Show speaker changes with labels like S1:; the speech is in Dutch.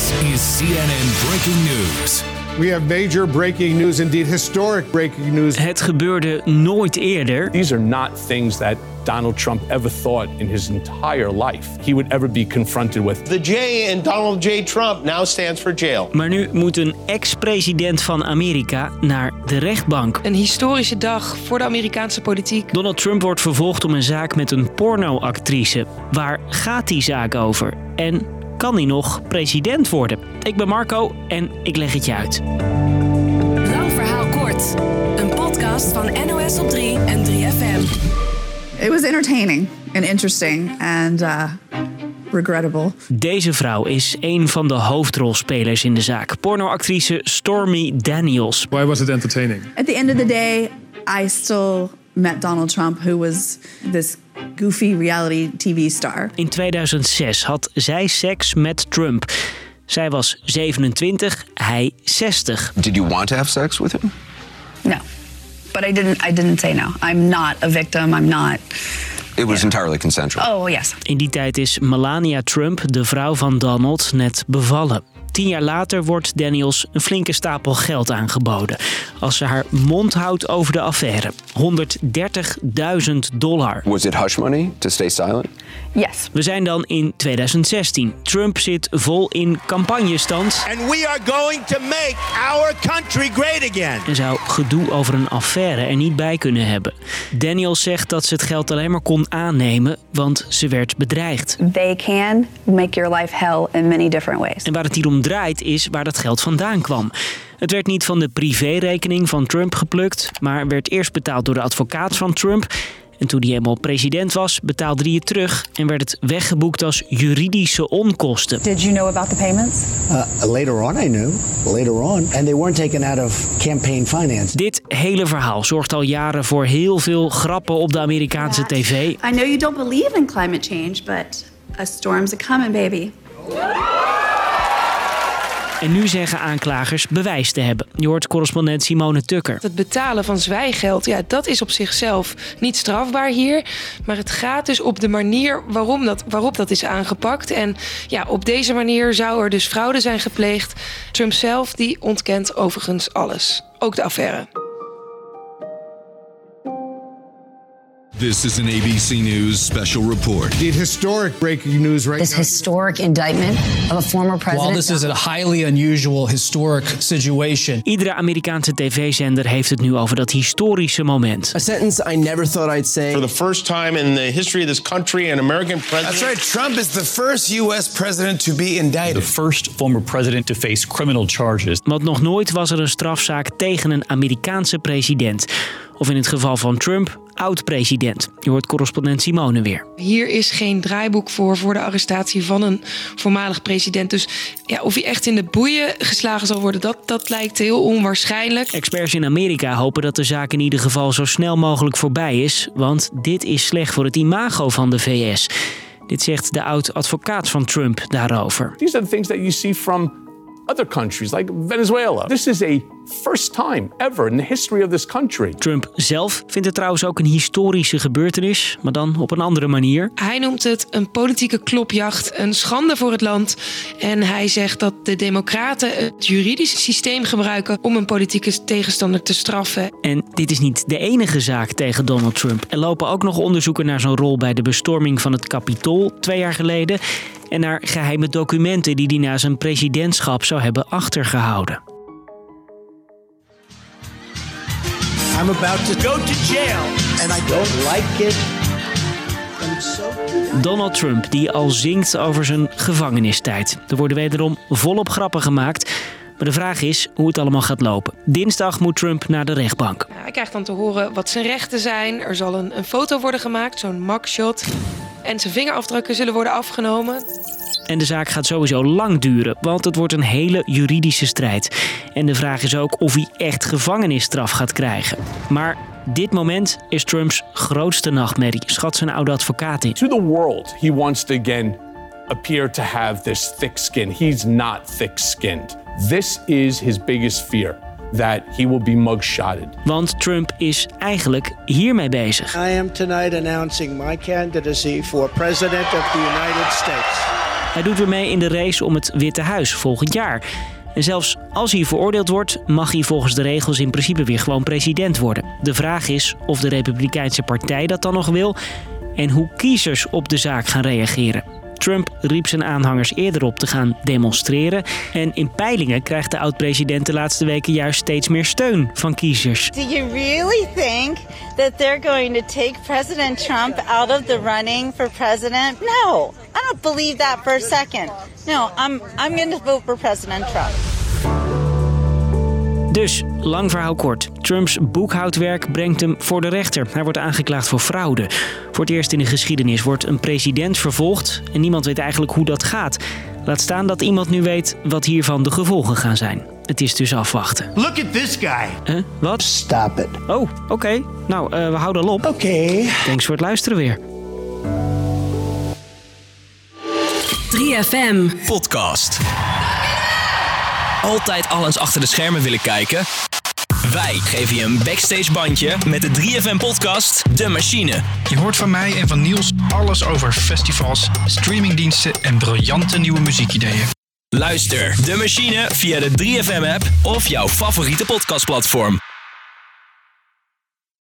S1: This is CNN Breaking News.
S2: We have major breaking news, indeed historic breaking news.
S3: Het gebeurde nooit eerder.
S4: These are not things that Donald Trump ever thought in his entire life he would ever be confronted with.
S5: The J in Donald J. Trump now stands for jail.
S3: Maar nu moet een ex-president van Amerika naar de rechtbank.
S6: Een historische dag voor de Amerikaanse politiek.
S3: Donald Trump wordt vervolgd om een zaak met een pornoactrice. Waar gaat die zaak over? En kan hij nog president worden? Ik ben Marco en ik leg het je uit.
S7: Lang verhaal kort. Een podcast van NOS op 3 en 3FM.
S8: It was entertaining and interesting and uh, regrettable.
S3: Deze vrouw is een van de hoofdrolspelers in de zaak. Pornoactrice Stormy Daniels.
S9: Why was it entertaining?
S8: At the end of the day, I still met Donald Trump, who was this goofy reality TV star.
S3: In 2006 had zij seks met Trump. Zij was 27, hij 60.
S10: Did you want to have sex with him?
S11: No, but I didn't. I didn't say no. I'm not a victim. I'm not.
S10: It was entirely consensual.
S11: Oh yes.
S3: In die tijd is Melania Trump, de vrouw van Donald, net bevallen. Tien jaar later wordt Daniels een flinke stapel geld aangeboden. Als ze haar mond houdt over de affaire. 130.000 dollar.
S10: Was it hush money to stay silent?
S11: Yes.
S3: We zijn dan in 2016. Trump zit vol in campagnestand.
S5: And we are going to make our country great again.
S3: En zou gedoe over een affaire er niet bij kunnen hebben. Daniels zegt dat ze het geld alleen maar kon aannemen, want ze werd bedreigd.
S11: They can make your life hell in many different ways.
S3: En waar het hier om draait is waar dat geld vandaan kwam. Het werd niet van de privérekening van Trump geplukt, maar werd eerst betaald door de advocaat van Trump. En toen hij eenmaal president was, betaalde hij het terug en werd het weggeboekt als juridische onkosten.
S11: Did you know about the payments?
S12: Uh, later on, I knew. Later on, and they weren't taken out of campaign finance.
S3: Dit hele verhaal zorgt al jaren voor heel veel grappen op de Amerikaanse tv.
S13: I know you don't believe in climate change, but a storm's a coming, baby.
S3: En nu zeggen aanklagers bewijs te hebben. Je hoort correspondent Simone Tukker.
S6: Het betalen van zwijgeld, ja, dat is op zichzelf niet strafbaar hier. Maar het gaat dus op de manier waarom dat, waarop dat is aangepakt. En ja, op deze manier zou er dus fraude zijn gepleegd. Trump zelf die ontkent overigens alles. Ook de affaire.
S1: This is an ABC News special report.
S2: Indeed historic breaking news right
S14: This
S2: now.
S14: historic indictment of a former president.
S15: While this is a highly unusual historic situation.
S3: Iedere Amerikaanse tv-zender heeft het nu over dat historische moment.
S16: A sentence I never thought I'd say.
S5: For the first time in the history of this country, an American president.
S17: That's right. Trump is the first U.S. president to be indicted.
S18: The first former president to face criminal charges.
S3: Want nog nooit was er een strafzaak tegen een Amerikaanse president. Of in het geval van Trump, oud-president. Je hoort correspondent Simone weer.
S6: Hier is geen draaiboek voor voor de arrestatie van een voormalig president. Dus ja, of hij echt in de boeien geslagen zal worden, dat, dat lijkt heel onwaarschijnlijk.
S3: Experts in Amerika hopen dat de zaak in ieder geval zo snel mogelijk voorbij is. Want dit is slecht voor het imago van de VS. Dit zegt de oud-advocaat van Trump daarover.
S4: These are the things that you see from other countries like Venezuela. This is a first time ever in the history of this country.
S3: Trump zelf vindt het trouwens ook een historische gebeurtenis, maar dan op een andere manier.
S6: Hij noemt het een politieke klopjacht, een schande voor het land. En hij zegt dat de Democraten het juridische systeem gebruiken om een politieke tegenstander te straffen.
S3: En dit is niet de enige zaak tegen Donald Trump. Er lopen ook nog onderzoeken naar zijn rol bij de bestorming van het Capitool twee jaar geleden. En naar geheime documenten die hij na zijn presidentschap zou hebben achtergehouden.
S12: I'm about to
S5: Go to jail.
S12: and I don't like it.
S3: Donald Trump, die al zingt over zijn gevangenistijd. Er worden wederom volop grappen gemaakt. Maar de vraag is hoe het allemaal gaat lopen. Dinsdag moet Trump naar de rechtbank.
S6: Ja, hij krijgt dan te horen wat zijn rechten zijn. Er zal een, een foto worden gemaakt, zo'n mugshot. En zijn vingerafdrukken zullen worden afgenomen.
S3: En de zaak gaat sowieso lang duren, want het wordt een hele juridische strijd. En de vraag is ook of hij echt gevangenisstraf gaat krijgen. Maar dit moment is Trumps grootste nachtmerrie, schat zijn oude advocaat in.
S4: To the world, he wants to again appear to have this thick skin. He's not thick skinned. This is his biggest fear that he will be mugshotted.
S3: Want Trump is eigenlijk hiermee bezig.
S12: I am tonight announcing my candidacy for President of the United States.
S3: Hij doet weer mee in de race om het Witte Huis volgend jaar. En zelfs als hij veroordeeld wordt, mag hij volgens de regels in principe weer gewoon president worden. De vraag is of de Republikeinse Partij dat dan nog wil en hoe kiezers op de zaak gaan reageren. Trump riep zijn aanhangers eerder op te gaan demonstreren. En in peilingen krijgt de oud-president de laatste weken juist steeds meer steun van kiezers.
S9: Do you really think that they're going to take President Trump out of the running for president? No, I don't believe that for a second. No, I'm, I'm going to vote for President Trump.
S3: Dus, lang verhaal kort. Trumps boekhoudwerk brengt hem voor de rechter. Hij wordt aangeklaagd voor fraude. Voor het eerst in de geschiedenis wordt een president vervolgd en niemand weet eigenlijk hoe dat gaat. Laat staan dat iemand nu weet wat hiervan de gevolgen gaan zijn. Het is dus afwachten.
S5: Look at this guy.
S3: Huh? Wat?
S12: Stop it.
S3: Oh, oké. Nou, uh, we houden al op.
S12: Oké. Okay.
S3: Thanks voor het luisteren weer.
S7: 3FM.
S19: Podcast. Altijd alles achter de schermen willen kijken? Wij geven je een backstage bandje met de 3FM podcast De Machine.
S20: Je hoort van mij en van Niels alles over festivals, streamingdiensten en briljante nieuwe muziekideeën.
S19: Luister De Machine via de 3FM app of jouw favoriete podcastplatform.